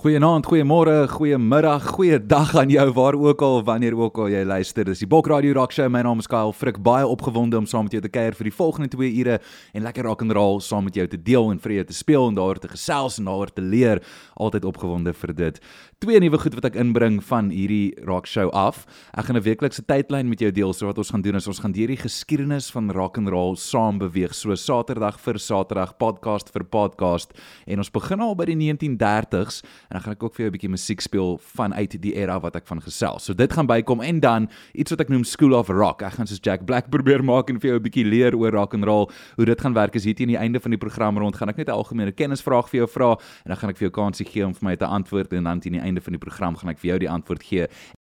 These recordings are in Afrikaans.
Goeienaand, goeiemôre, goeiemiddag, goeiedag aan jou waar ook al wanneer ook al jy luister. Dis die Bok Radio Rock Show. My naam is Kyle Frik. Baie opgewonde om saam met jou te kuier vir die volgende 2 ure en lekker rock and roll saam met jou te deel en vir jou te speel en daar te gesels en daar te leer. Altyd opgewonde vir dit. Twee nuwe goed wat ek inbring van hierdie rock show af. Ek gaan 'n weeklikse tydlyn met jou deel. So wat ons gaan doen is ons gaan deur die geskiedenis van rock and roll saam beweeg. So Saterdag vir Saterdag, podcast vir podcast en ons begin al by die 1930s en dan gaan ek ook vir jou 'n bietjie musiek speel vanuit die era wat ek van gesels. So dit gaan bykom en dan iets wat ek noem School of Rock. Ek gaan soos Jack Black probeer maak en vir jou 'n bietjie leer oor rock and roll. Hoe dit gaan werk is hier teen die einde van die program rond gaan ek net 'n algemene kennisvraag vir jou vra en dan gaan ek vir jou kansie gee om vir my te antwoord en dan teen die einde van die program gaan ek vir jou die antwoord gee.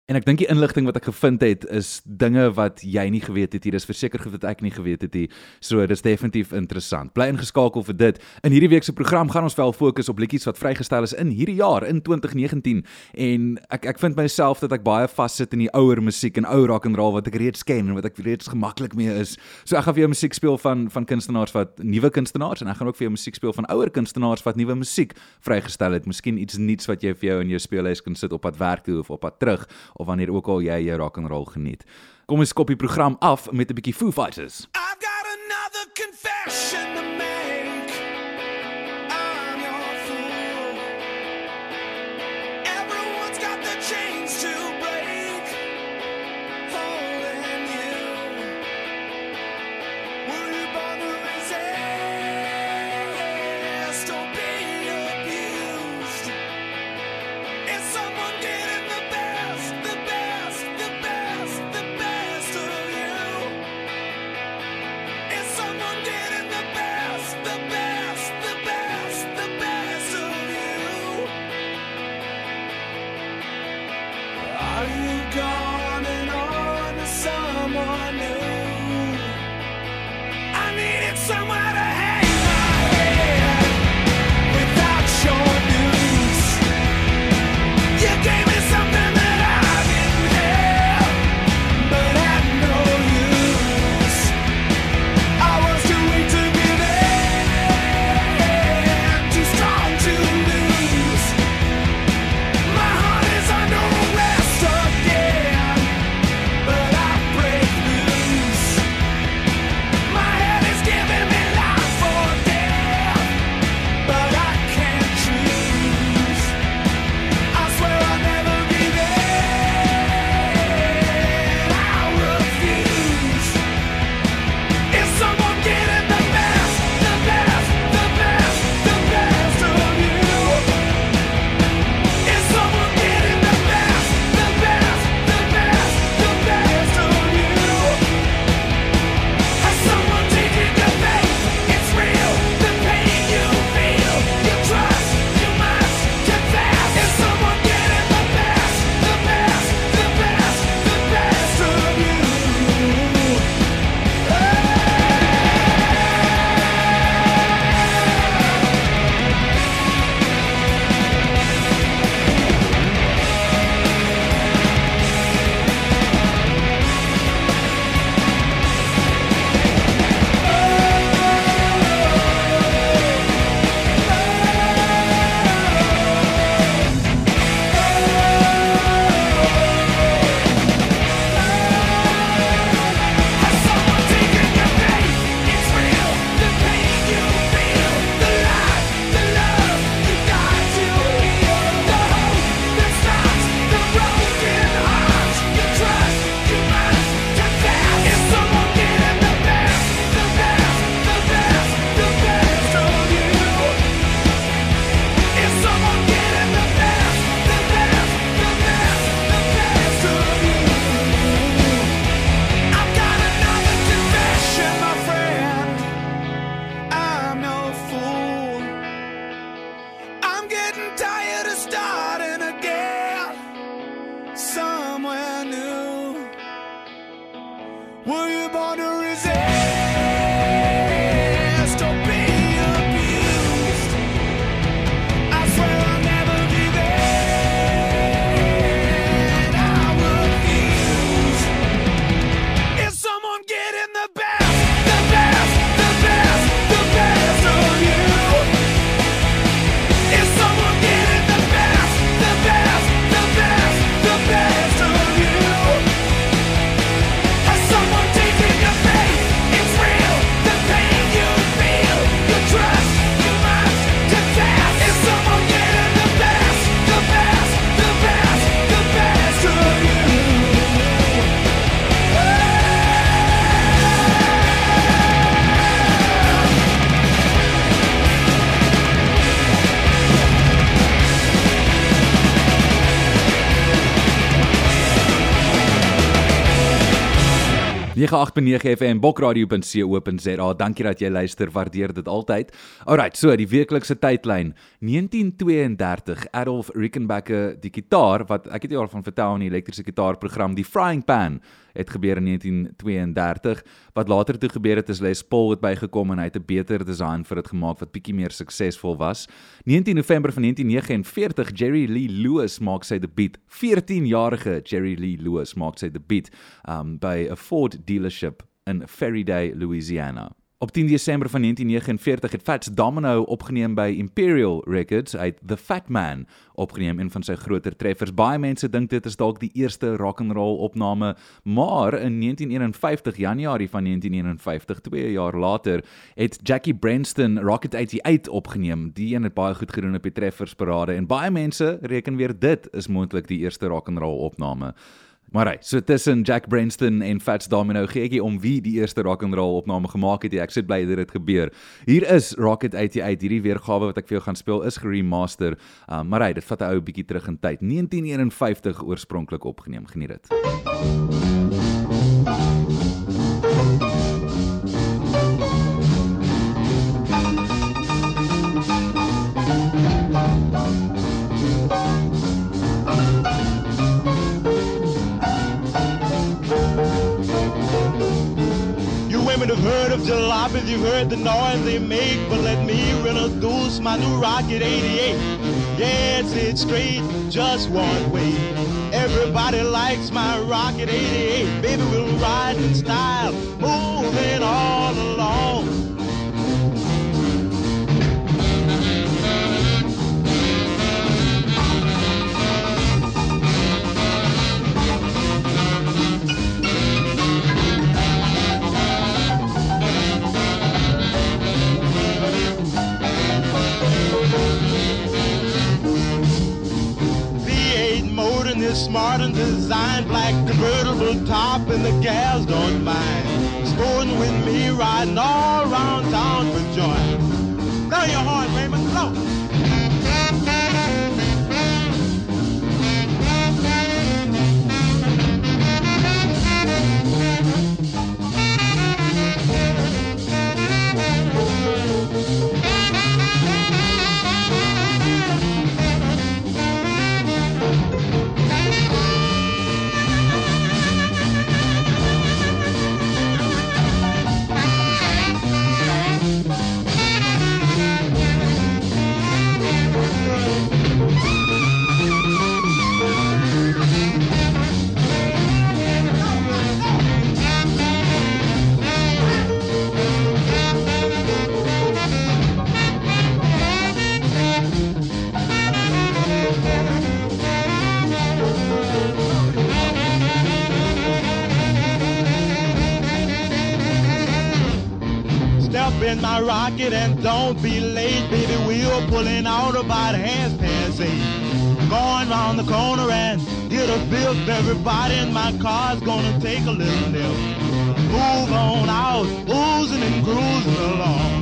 En ek dink die inligting wat ek gevind het is dinge wat jy nie geweet het nie. Dis verseker goed wat ek nie geweet het nie. So dis definitief interessant. Bly ingeskakel vir dit. In hierdie week se program gaan ons wel fokus op liedjies wat vrygestel is in hierdie jaar in 2019 en ek ek vind myself dat ek baie vassit in die ouer musiek en ou rock and roll wat ek reeds ken en wat ek reeds gemaklik mee is. So ek gaan vir jou musiek speel van van kunstenaars wat nuwe kunstenaars en ek gaan ook vir jou musiek speel van ouer kunstenaars wat nuwe musiek vrygestel het. Miskien iets nuuts wat jy vir jou in jou speellys kan sit op pad werk toe of op pad terug of wanneer ook al jy jou rock and roll geniet. Kom ons kop die program af met 'n bietjie Foo Fighters. I've got another confession 98.9 FM bokradio.co.za. Dankie dat jy luister. Waardeer dit altyd. Alrite, so die weeklikse tydlyn. 1932 Adolf Rickenbacker die gitaar wat ek het jou al van vertel in die elektriese gitaarprogram die Frying Pan het gebeur in 1932. Wat later toe gebeur het is Les Paul het bygekom en hy het 'n beter design vir dit gemaak wat bietjie meer suksesvol was. 19 November van 1949 Jerry Lee Lewis maak sy debuut. 14-jarige Jerry Lee Lewis maak sy debuut um by 'n Ford dealership in Ferryday, Louisiana. Op 10 Desember van 1949 het Fats Domino opgeneem by Imperial Records uit The Fat Man opgeneem een van sy groter treffers. Baie mense dink dit is dalk die eerste rock and roll opname, maar in 1951 Januarie van 1951, 2 jaar later, het Jackie Brenston Rocket 88 opgeneem. Die een het baie goed gedoen op die treffersparade en baie mense reken weer dit is moontlik die eerste rock and roll opname. Maar hy, so tussen Jack Brenston en Fats Domino gee ek om wie die eerste rock and roll opname gemaak het. Ek sê bly dit het gebeur. Hier is Rocket 88. Hierdie weergawe wat ek vir jou gaan speel is geremaster. Um, maar hy, dit vat 'n ou bietjie terug in tyd. 1951 oorspronklik opgeneem. Geniet dit. Heard of jalopies, you've heard the noise they make, but let me introduce my new Rocket 88. Yes, it's straight, just one way. Everybody likes my Rocket 88. Baby, we'll ride in style, moving all along. Is smart and designed, black convertible top, and the gals don't mind. Sporting with me, riding all around town for joy. Blow your horn, Raymond, blow. In my rocket and don't be late, baby. We're pulling out about half past eight. Going round the corner and get a bill. Everybody in my car's gonna take a little nip. Move on out, oozing and cruising along.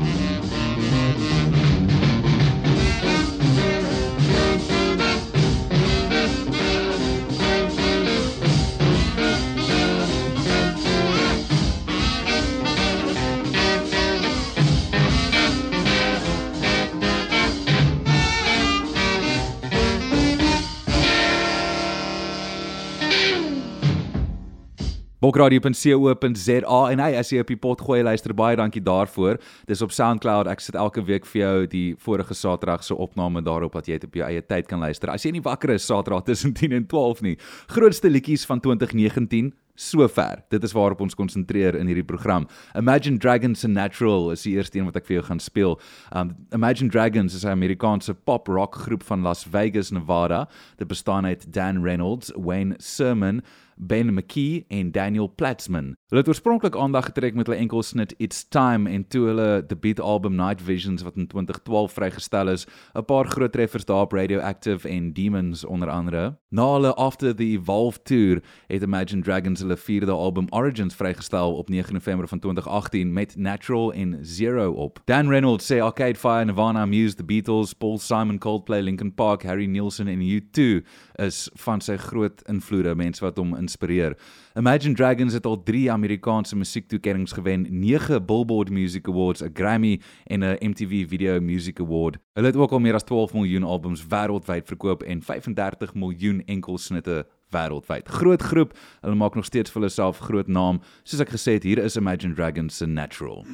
bokradio.co.za en hy as jy op die pot gooi luister baie dankie daarvoor. Dis op SoundCloud. Ek sit elke week vir jou die vorige Saterdag se opname daarop dat jy dit op jou eie tyd kan luister. As jy nie wakker is Saterdag tussen 10 en 12 nie. Grootste liedjies van 2019 sover. Dit is waarop ons konsentreer in hierdie program. Imagine Dragons and Natural is die eerste een wat ek vir jou gaan speel. Um Imagine Dragons is 'n Amerikaanse pop rock groep van Las Vegas, Nevada. Dit bestaan uit Dan Reynolds, Wayne Sermon, Ben McKee en Daniel Platzman. Hulle het oorspronklik aandag getrek met hulle enkelsnit It's Time en toe hulle debuutalbum Night Visions wat in 2012 vrygestel is, 'n paar groot treffers daar op Radioactive en Demons onder andere. Na hulle After the Evolve tour het Imagine Dragons hulle vierde album Origins vrygestel op 9 November van 2018 met Natural en Zero op. Dan Reynolds sê Arcade Fire, Nirvana, Muse, The Beatles, Paul Simon, Coldplay, Linkin Park, Harry Nilsson en U2 is van sy groot invloede, mense wat hom inspireer. Imagine Dragons het al 3 Amerikaanse musiektoekennings gewen, 9 Billboard Music Awards, 'n Grammy en 'n MTV Video Music Award. Hulle het ook al meer as 12 miljoen albums wêreldwyd verkoop en 35 miljoen enkelsnitte wêreldwyd. Groot groep, hulle maak nog steeds vir hulle self groot naam. Soos ek gesê het, hier is Imagine Dragons se Natural.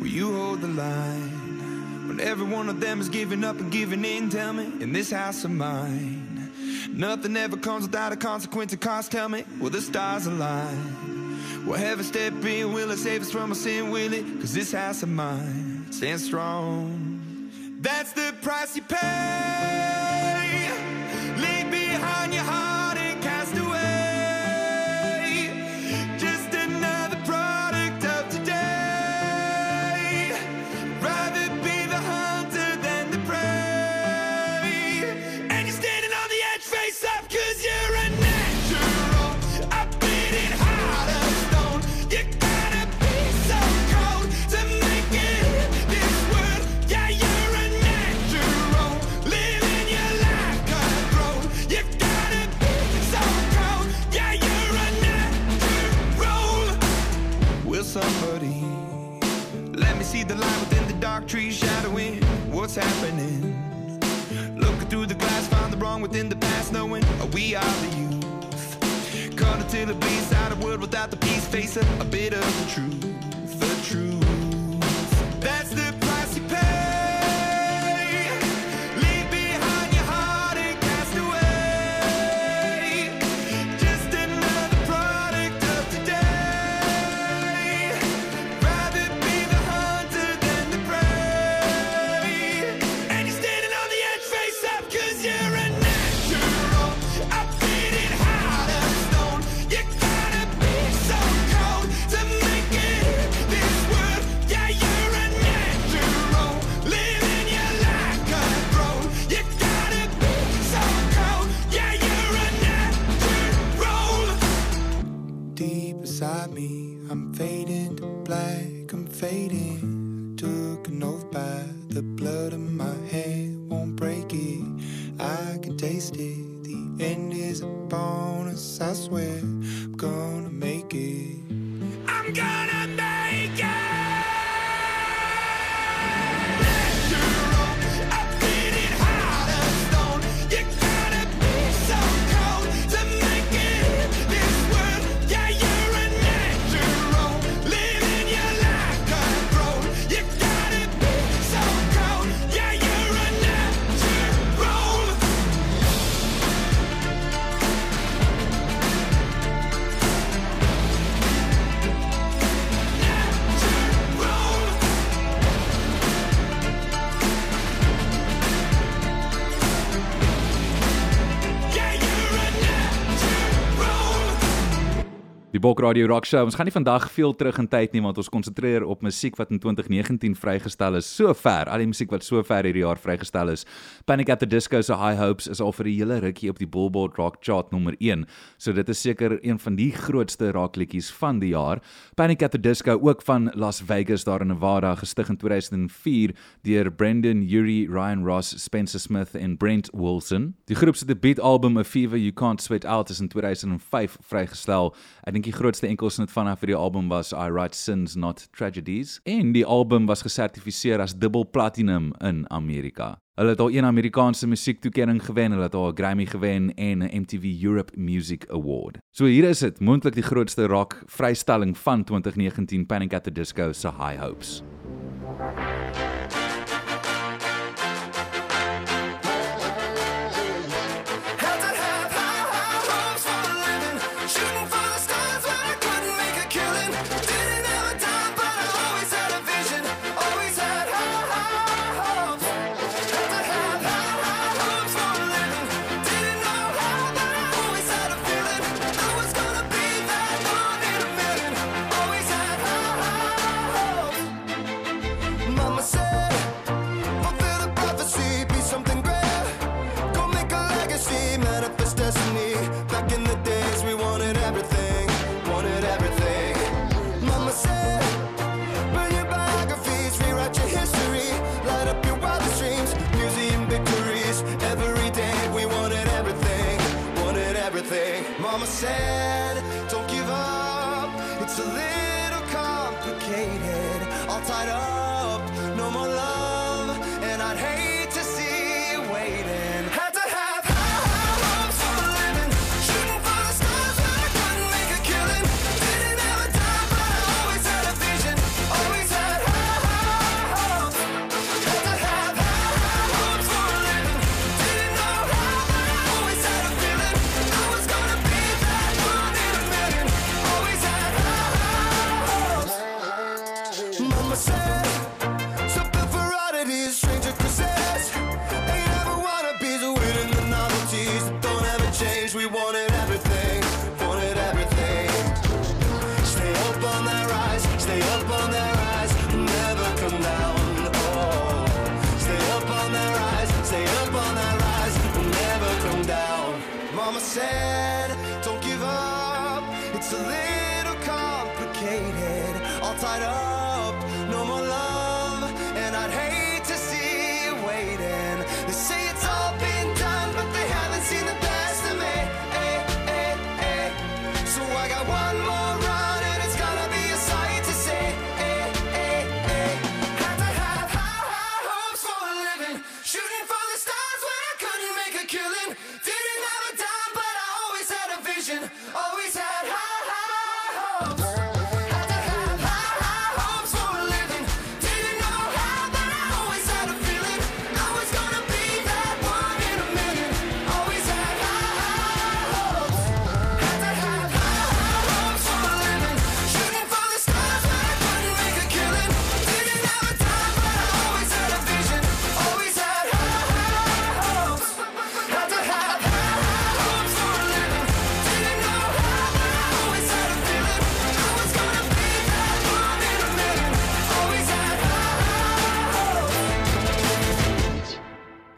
Will you hold the line when every one of them is giving up and giving in? Tell me, in this house of mine, nothing ever comes without a consequence and cost. Tell me, will the stars align? Will heaven step in? Will it save us from our sin? Will it? Cause this house of mine stands strong. That's the price you pay. Found the the past, knowing we are the youth. Caught until it bleeds out a world without the peace, face a, a bit of the truth, Die Bok Radio Rock Show. Ons gaan nie vandag veel terug in tyd nie want ons konsentreer op musiek wat in 2019 vrygestel is. So ver, al die musiek wat so ver hierdie jaar vrygestel is. Panic at the Disco se High Hopes is al vir 'n hele rukkie op die Billboard Rock Chart nommer 1. So dit is seker een van die grootste rockliedjies van die jaar. Panic at the Disco ook van Las Vegas daar in Nevada gestig in 2004 deur Brendan Urie, Ryan Ross, Spencer Smith en Brent Wilson. Die groep se debuutalbum A Fever You Can't Sweat Out is in 2005 vrygestel. Ek dink die grootste enkelsnit vanaf vir die album was I Write Sins Not Tragedies en die album was gesertifiseer as dubbel platinum in Amerika. Hulle het al een Amerikaanse musiektoekenning gewen, hulle het al 'n Grammy gewen en 'n MTV Europe Music Award. So hier is dit, moontlik die grootste rock vrystelling van 2019 Panic at the Disco se High Hopes. Held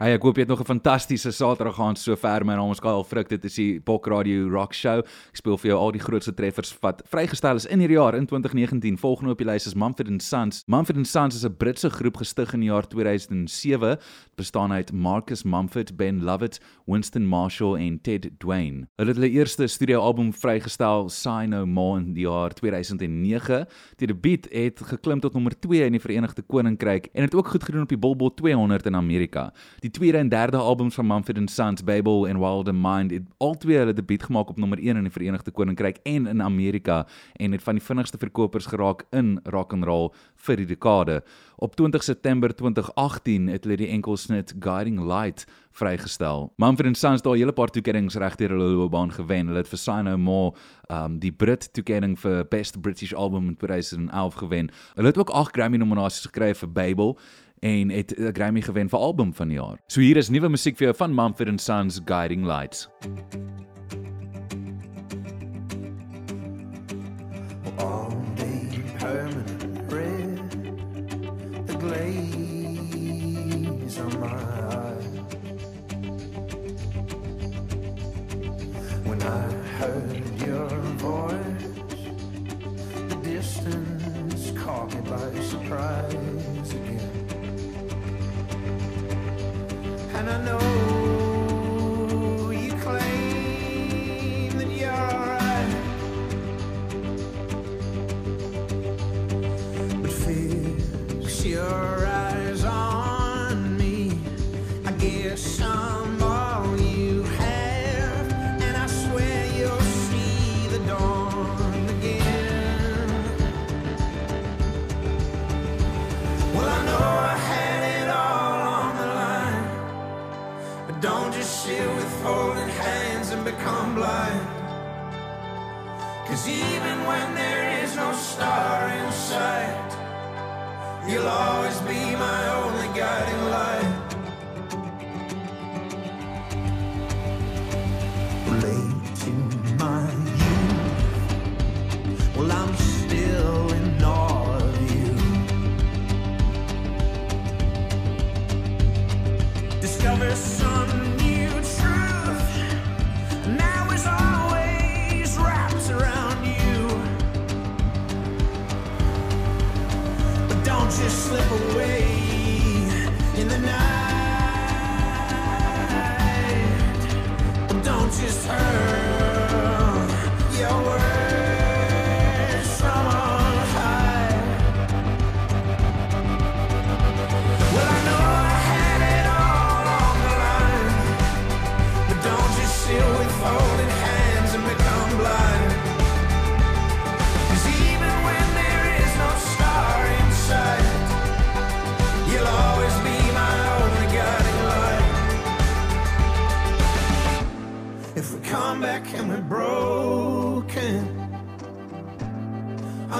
Hey, ek hoop jy het nog 'n fantastiese Saterdag gehad sover. My naam is Kyle Frik. Dit is die Pok Radio Rock Show. Ek speel vir jou al die grootste treffers wat vrygestel is in hierdie jaar in 2019. Volgende op die lys is Mumford Sons. Mumford Sons is 'n Britse groep gestig in die jaar 2007. Dit bestaan uit Marcus Mumford, Ben Lovett, Winston Marshall en Ted Dwayne. Hulle het hulle eerste studioalbum vrygestel, Sign No More in die jaar 2009. Die debuut het geklim tot nommer 2 in die Verenigde Koninkryk en het ook goed gedoen op die Billboard 200 in Amerika. Die tweede en derde albums van Mumford Sons, Babel en Wild and Mind, het albei hulle debuut gemaak op nommer 1 in die Verenigde Koninkryk en in Amerika en het van die vinnigste verkopers geraak in rock and roll vir die dekade. Op 20 September 2018 het hulle die enkelsnit Guiding Light vrygestel. Mumford Sons het al 'n hele paar toekennings regdeur hulle loopbaan gewen. Hulle het vir Sign No More um die Brit toekenning vir Best British Album in 2011 gewen. Hulle het ook 8 Grammy nominasies gekry vir Babel en het 'n Grammy gewen vir album van jaar. So hier is musiek vir jou van Mumford Sons Guiding Lights. all And I know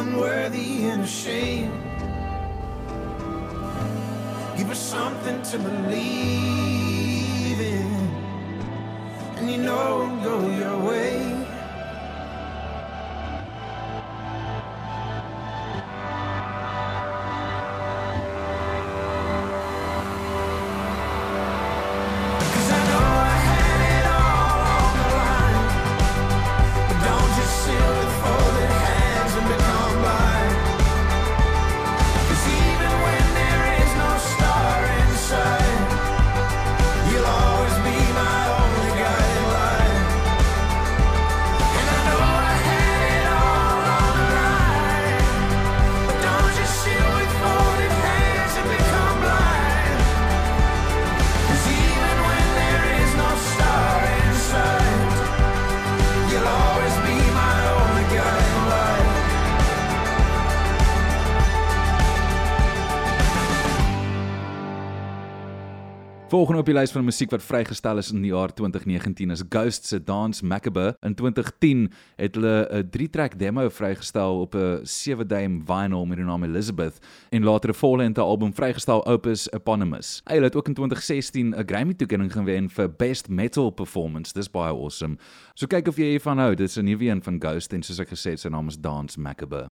unworthy and ashamed, give us something to believe in, and you know it'll go your way. Volgende op die lys van musiek wat vrygestel is in die jaar 2019 is Ghost se Dance Macabre. In 2010 het hulle 'n 3-track demo vrygestel op 'n 7-duim vinyl met die naam Elizabeth en later 'n volle album vrygestel Opus Eponymous. Hy het ook in 2016 'n Grammy toekenning gewen vir Best Metal Performance. Dis baie awesome. So kyk of jy hiervan hou. Dit is 'n nuwe een van Ghost en soos ek gesê het, sy naam is Dance Macabre.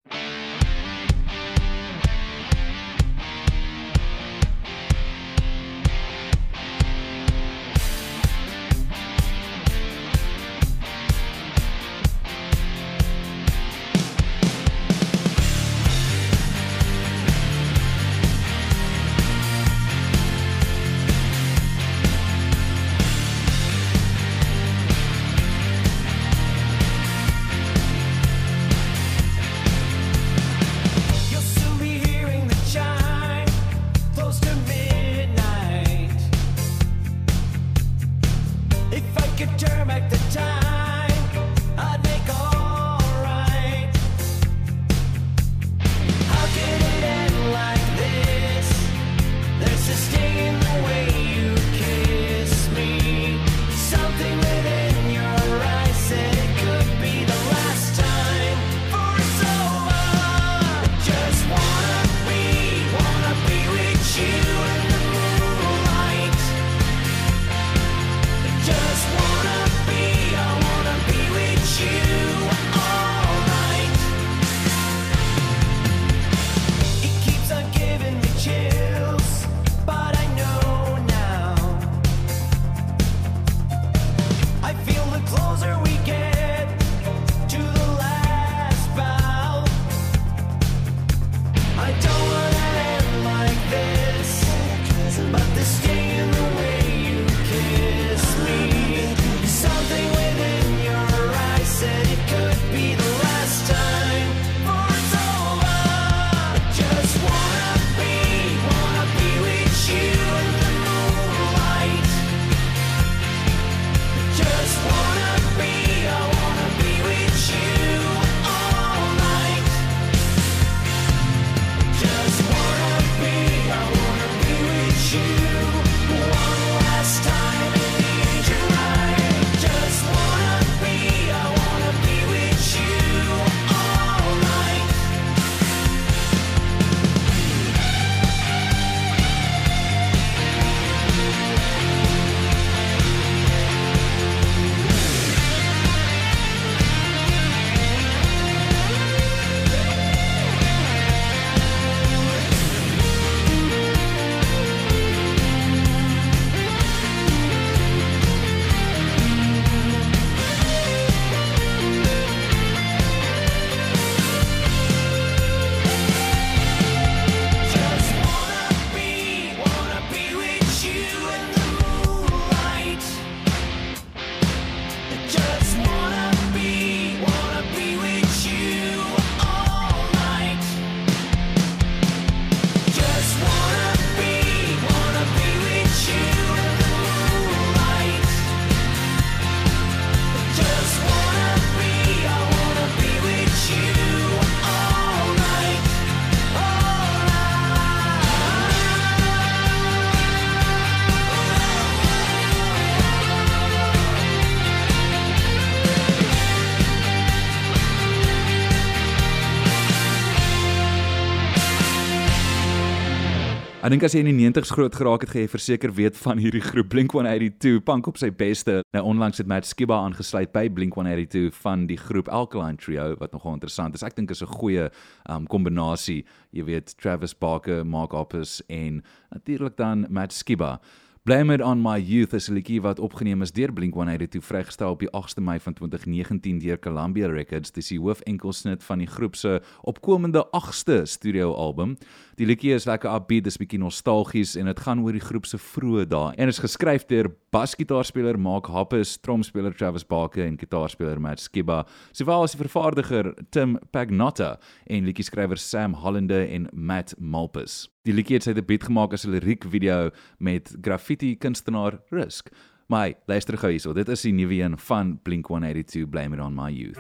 Dink as jy in die 90's groot geraak het, gaan jy verseker weet van hierdie groep Blink-182, punk op sy beste. Nou onlangs het Matt Skiba aangesluit by Blink-182 van die groep Alkaline Trio wat nogal interessant is. Ek dink is 'n goeie um kombinasie. Jy weet Travis Barker, Mark Hoppus en natuurlik dan Matt Skiba. Blame It On My Youth is 'n liedjie wat opgeneem is deur Blink-182 vrygestel op die 8ste Mei van 2019 deur Columbia Records. Dis die hoofenkelsnit van die groep se opkomende 8ste studioalbum. Die liedjie is lekker upbeat, dis bietjie nostalgies en dit gaan oor die groep se vroeë dae en is geskryf deur basgitaarspeler Mark Hoppus, tromspeler Travis Barker en gitaarspeler Matt Skiba, sowel as die vervaardiger Tim Pagnotta en liedjie-skrywer Sam Hollander en Matt Malpus. Die liedjie het sy debuut gemaak as 'n liriekvideo met graffiti kunstenaar Risk. Hey, luister gou hierso. Dit is die nuwe een van Blink-182 Blame It On My Youth.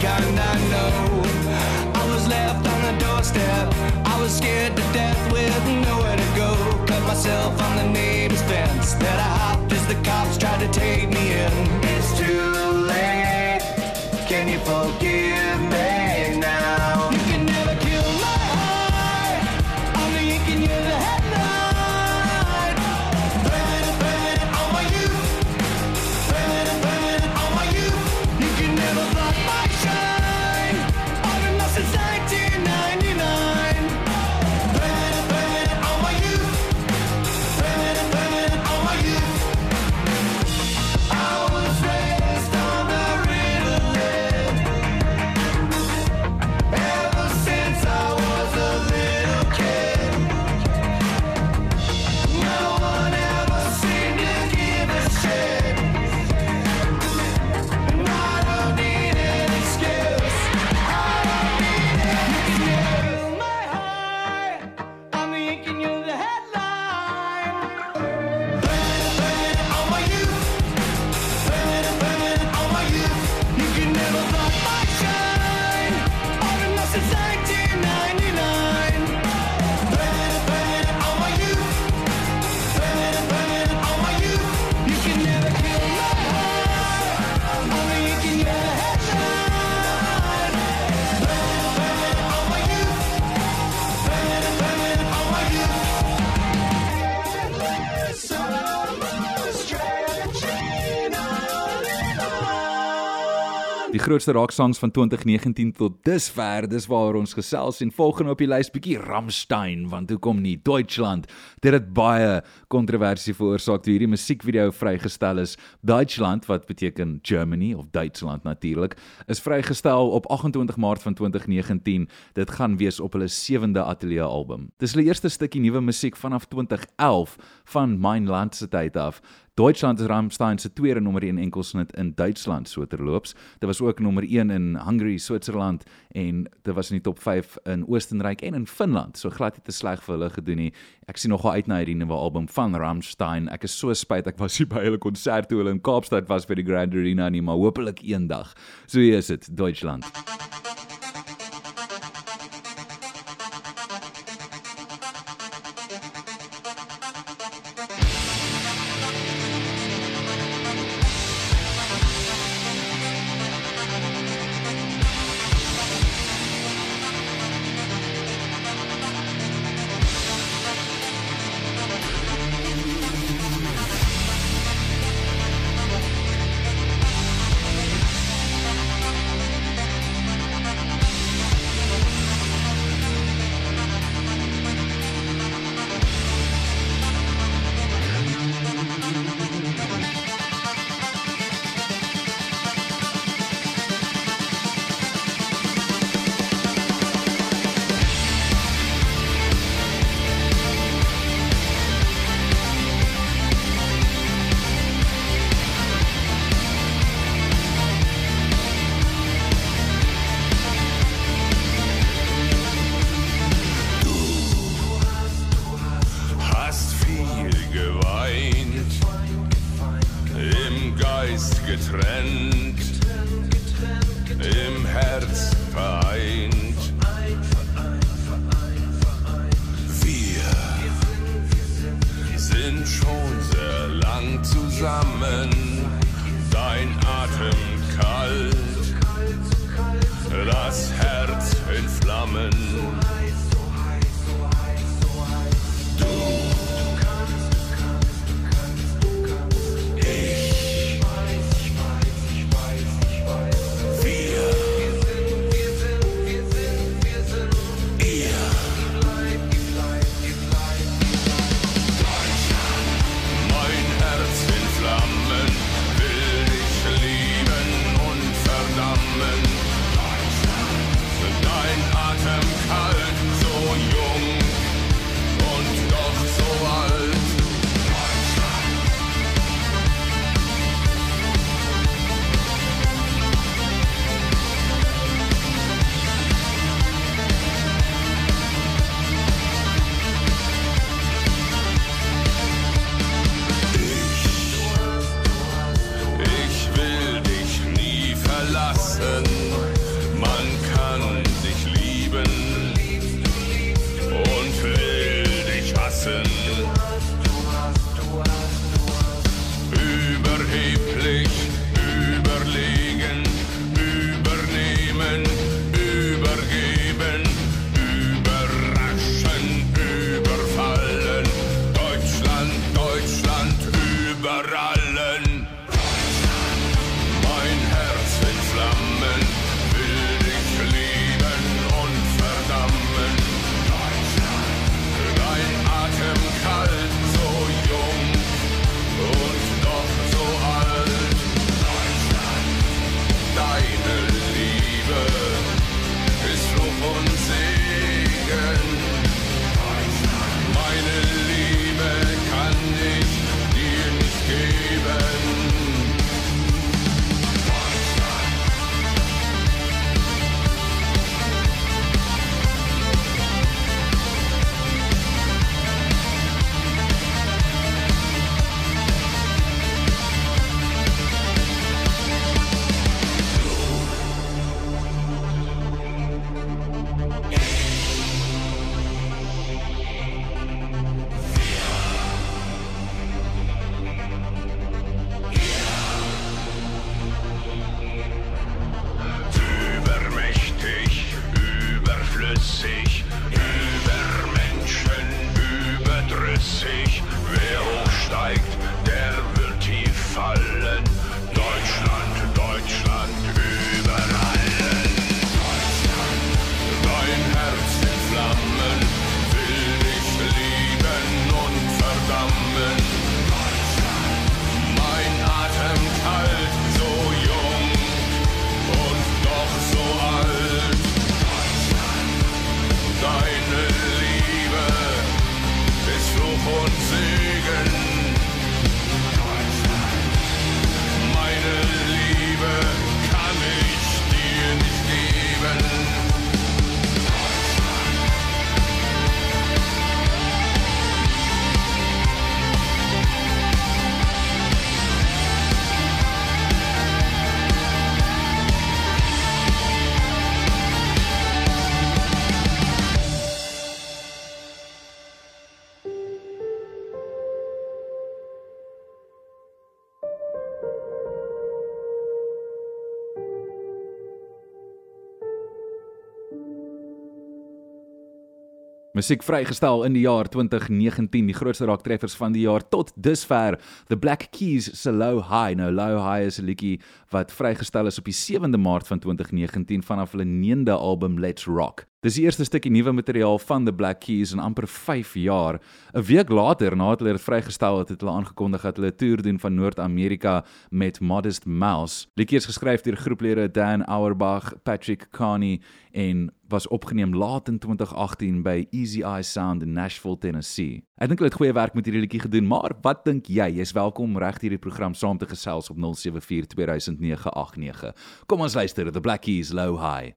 Kind I know. I was left on the doorstep. I was scared to death with nowhere to go. Cut myself on the neighbor's fence. That I hopped as the cops tried to take me in. It's too late. Can you forgive grootste rocksongs van 2019 tot dusver, dis waaroor ons gesels en volgende op die lys bietjie Rammstein, want hoekom nie? Duitsland. Dit het baie kontroversie veroorsaak toe hierdie musiekvideo vrygestel is. Duitsland wat beteken Germany of Duitsland natuurlik, is vrygestel op 28 Maart van 2019. Dit gaan wees op hulle sewende ateljee album. Dis hulle eerste stukkie nuwe musiek vanaf 2011 van Mein Land se tyd af. Duitsland is Rammstein se tweede nommer 1 enkelsnit in Duitsland so terloops. Dit was ook nommer 1 in Hungary, Switserland en dit was in die top 5 in Oostenryk en in Finland. So glad nie te sleg vir hulle gedoen nie. Ek sien nogal uit na hierdie nuwe album van Rammstein. Ek is so spyt ek was nie by hulle konsert toe hulle in Kaapstad was by die Grand Arena nie, maar hopelik eendag. So hier is dit, Duitsland. getrennt, Musiek vrygestel in die jaar 2019, die grootste rocktreffers van die jaar tot dusver. The Black Keys se Low High. Nou Low High is 'n liedjie wat vrygestel is op die 7de Maart van 2019 vanaf hulle 9de album Let's Rock. Dis die eerste stukkie nuwe materiaal van The Black Keys in amper 5 jaar. 'n Week later, nadat hulle dit vrygestel het, het hulle aangekondig dat hulle 'n toer doen van Noord-Amerika met Modest Mouse. Liedjie is geskryf deur groeplede Dan Auerbach, Patrick Carney en was opgeneem laat in 2018 by Easy Eye Sound in Nashville, Tennessee. Ek dink hulle het goeie werk met hierdie liedjie gedoen, maar wat dink jy? Jy's welkom reg hierdie program saam te gesels op 07420989. Kom ons luister, The Black Keys Low High.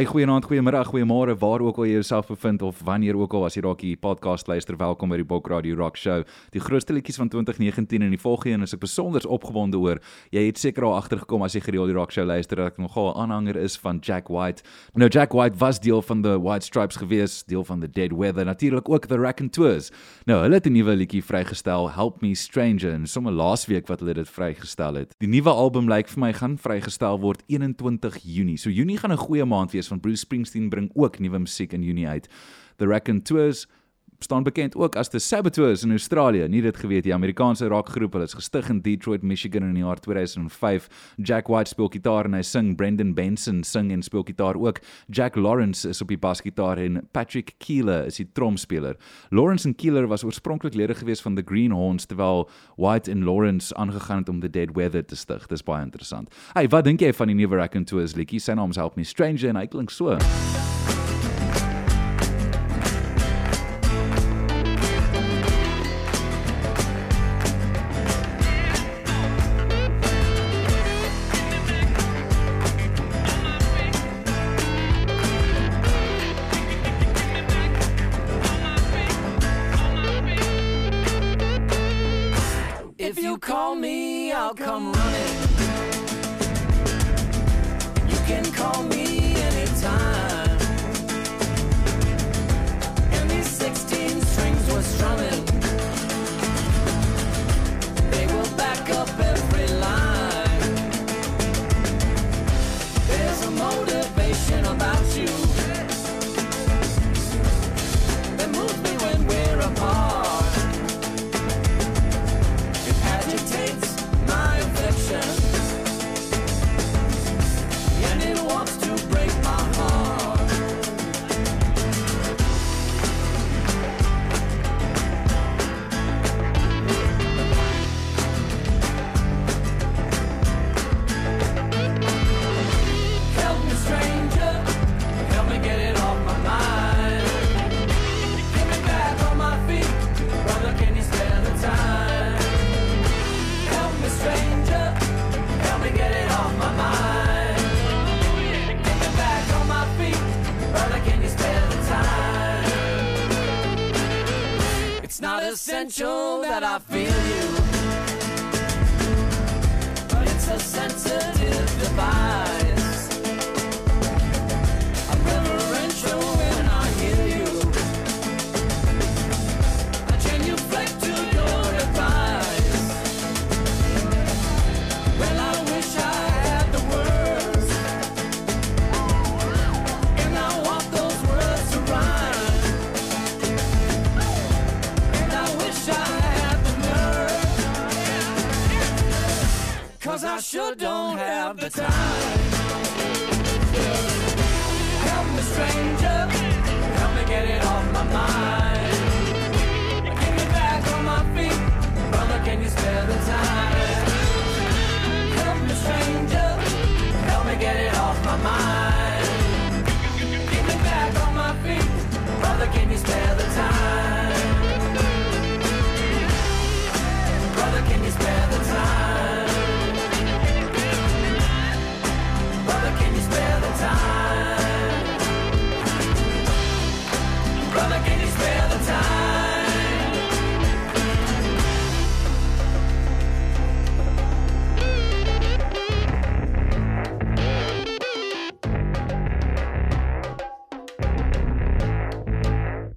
Hey goeienaand, goeiemiddag, goeiemôre, waar ook al jy jouself bevind of wanneer ook al as jy dalk hier podcast luister, welkom by die Bok Radio Rock Show. Die grootste liedjies van 2019 en die volgende een is ek besonder opgewonde oor. Jy het seker al agtergekom as jy gereeld die Rock Show luister dat ek nogal 'n aanhanger is van Jack White. Nou Jack White was deel van the White Stripes gewees, deel van the Dead Weather, natuurlik ook the Raconteurs. Nou, hulle het 'n nuwe liedjie vrygestel, Help Me Stranger, en sommer laasweek wat hulle dit vrygestel het. Die nuwe album lyk vir my gaan vrygestel word 21 Junie. So Junie gaan 'n goeie maand wees want Bruce Springsteen bring ook nuwe musiek in Junie uit. The Raconteurs staan bekend ook as The Sabbateurs in Australië. Nie dit geweet die Amerikaanse rockgroep, hulle is gestig in Detroit, Michigan in die jaar 2005. Jack White speel gitaar en hy sing, Brendan Benson sing en speel gitaar ook. Jack Lawrence is op die basgitaar en Patrick Keeler is die tromspeler. Lawrence en Keeler was oorspronklik lede gewees van The Greenhorns terwyl White en Lawrence aangegaan het om The Dead Weather te stig. Dis baie interessant. Hey, wat dink jy van die nuwe Raconteurs liedjie? Sy naam is Help Me Stranger en hy klink so. Essential that I feel you, sure don't have the time. Help me, stranger, help me get it off my mind.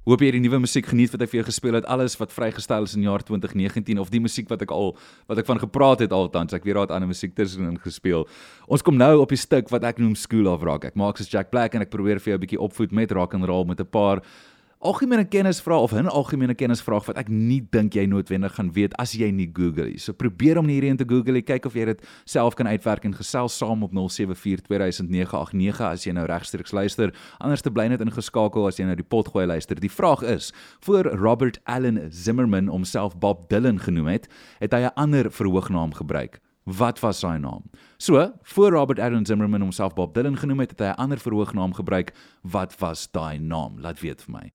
Hoop jy het die nuwe musiek geniet wat ek vir jou gespeel het. Alles wat vrygestel is in jaar 2019 of die musiek wat ek al wat ek van gepraat het altans. Ek weet daar het ander musiek tussenin gespeel. Ons kom nou op die stuk wat ek noem School of Rock. Ek maak soos Jack Black en ek probeer vir jou 'n bietjie opvoed met rock and roll met 'n paar algemene kennisvrae of 'n algemene kennisvraag wat ek nie dink jy noodwendig gaan weet as jy nie Google nie. So probeer om hierdie een te Google, kyk of jy dit self kan uitwerk en gesels saam op 07420989 as jy nou regstreeks luister. Anders te bly net ingeskakel as jy nou die pot gooi luister. Die vraag is: voor Robert Allen Zimmerman homself Bob Dylan genoem het, het hy 'n ander verhoognaam gebruik. Wat was sy naam? So, voor Robert Allen Zimmerman homself Bob Dylan genoem het, het hy 'n ander verhoognaam gebruik. Wat was daai naam? Laat weet vir my.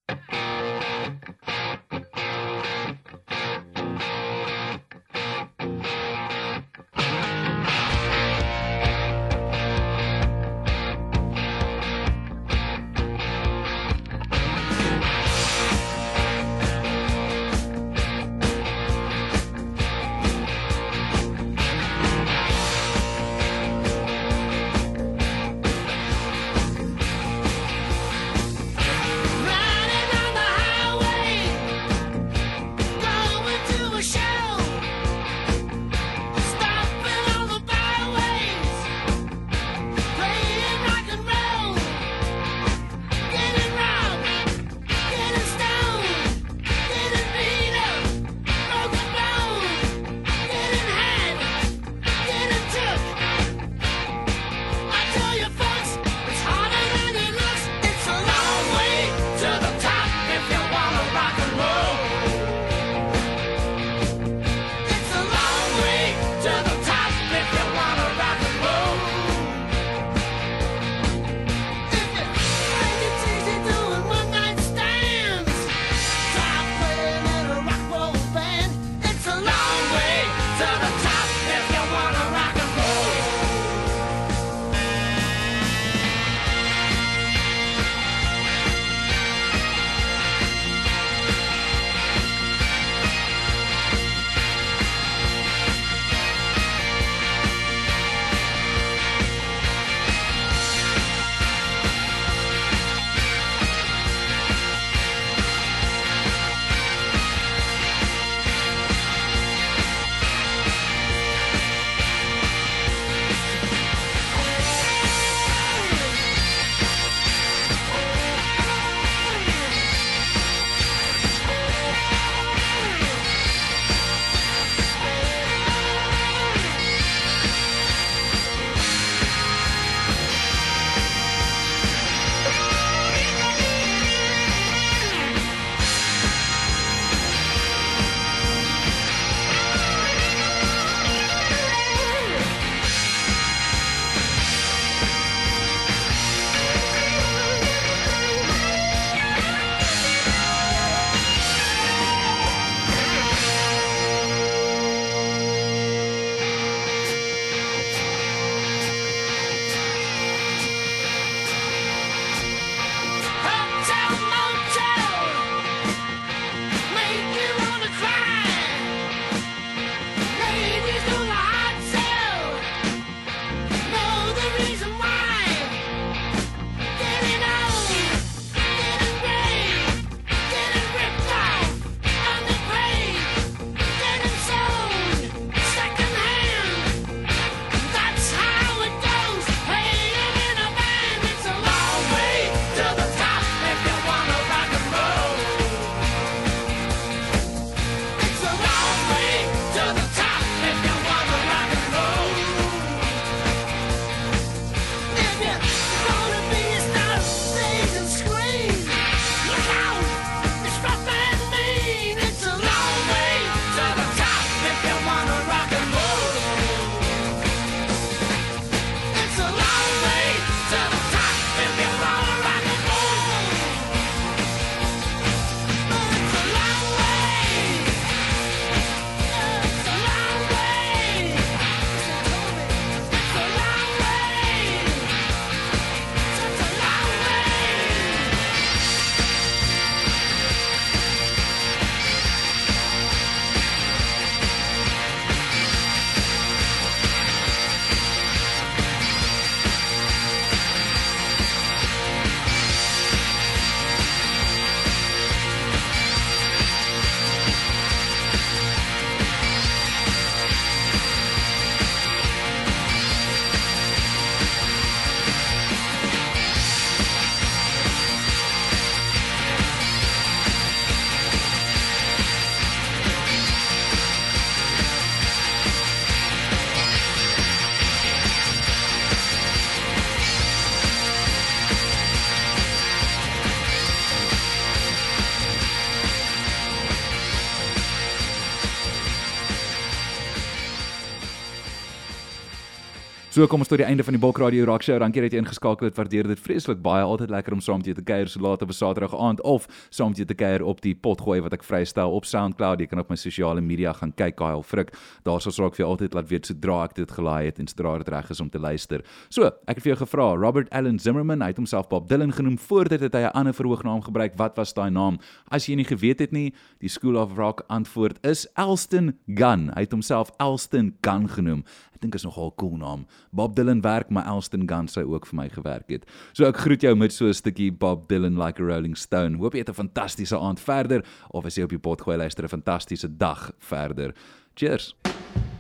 So kom ons tot die einde van die Bok Radio Rock Show. Dankie dat jy ingeskakel het. Waardeer dit vreeslik baie. Altyd lekker om saam met jou te kuier so laat op 'n Saterdag aand of saam met jou te kuier op die potgooi wat ek vrystel op SoundCloud. Jy kan op my sosiale media gaan kyk, Kyle Frik. Daar sal ek vir jou altyd laat weet sodra ek dit gelaai het en sodra dit reg is om te luister. So, ek het vir jou gevra, Robert Allen Zimmerman, hy het homself Bob Dylan genoem. Voor dit het hy 'n ander verhoognaam gebruik. Wat was daai naam? As jy nie geweet het nie, die School of Rock antwoord is Elston Gunn. Hy het homself Elston Gunn genoem. Ek dink is nogal 'n cool naam. Bob Dylan werk, maar Elston Gunn sou ook vir my gewerk het. So ek groet jou met so 'n stukkie Bob Dylan like a Rolling Stone. Hoop jy het 'n fantastiese aand verder of as jy op die pot gooi luister 'n fantastiese dag verder. Cheers.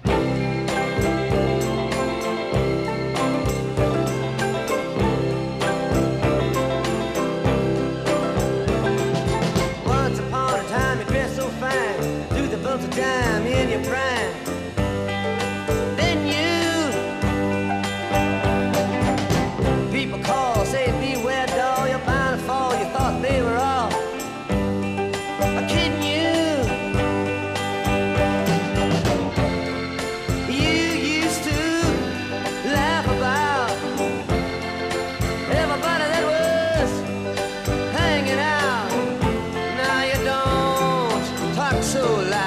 Once so loud.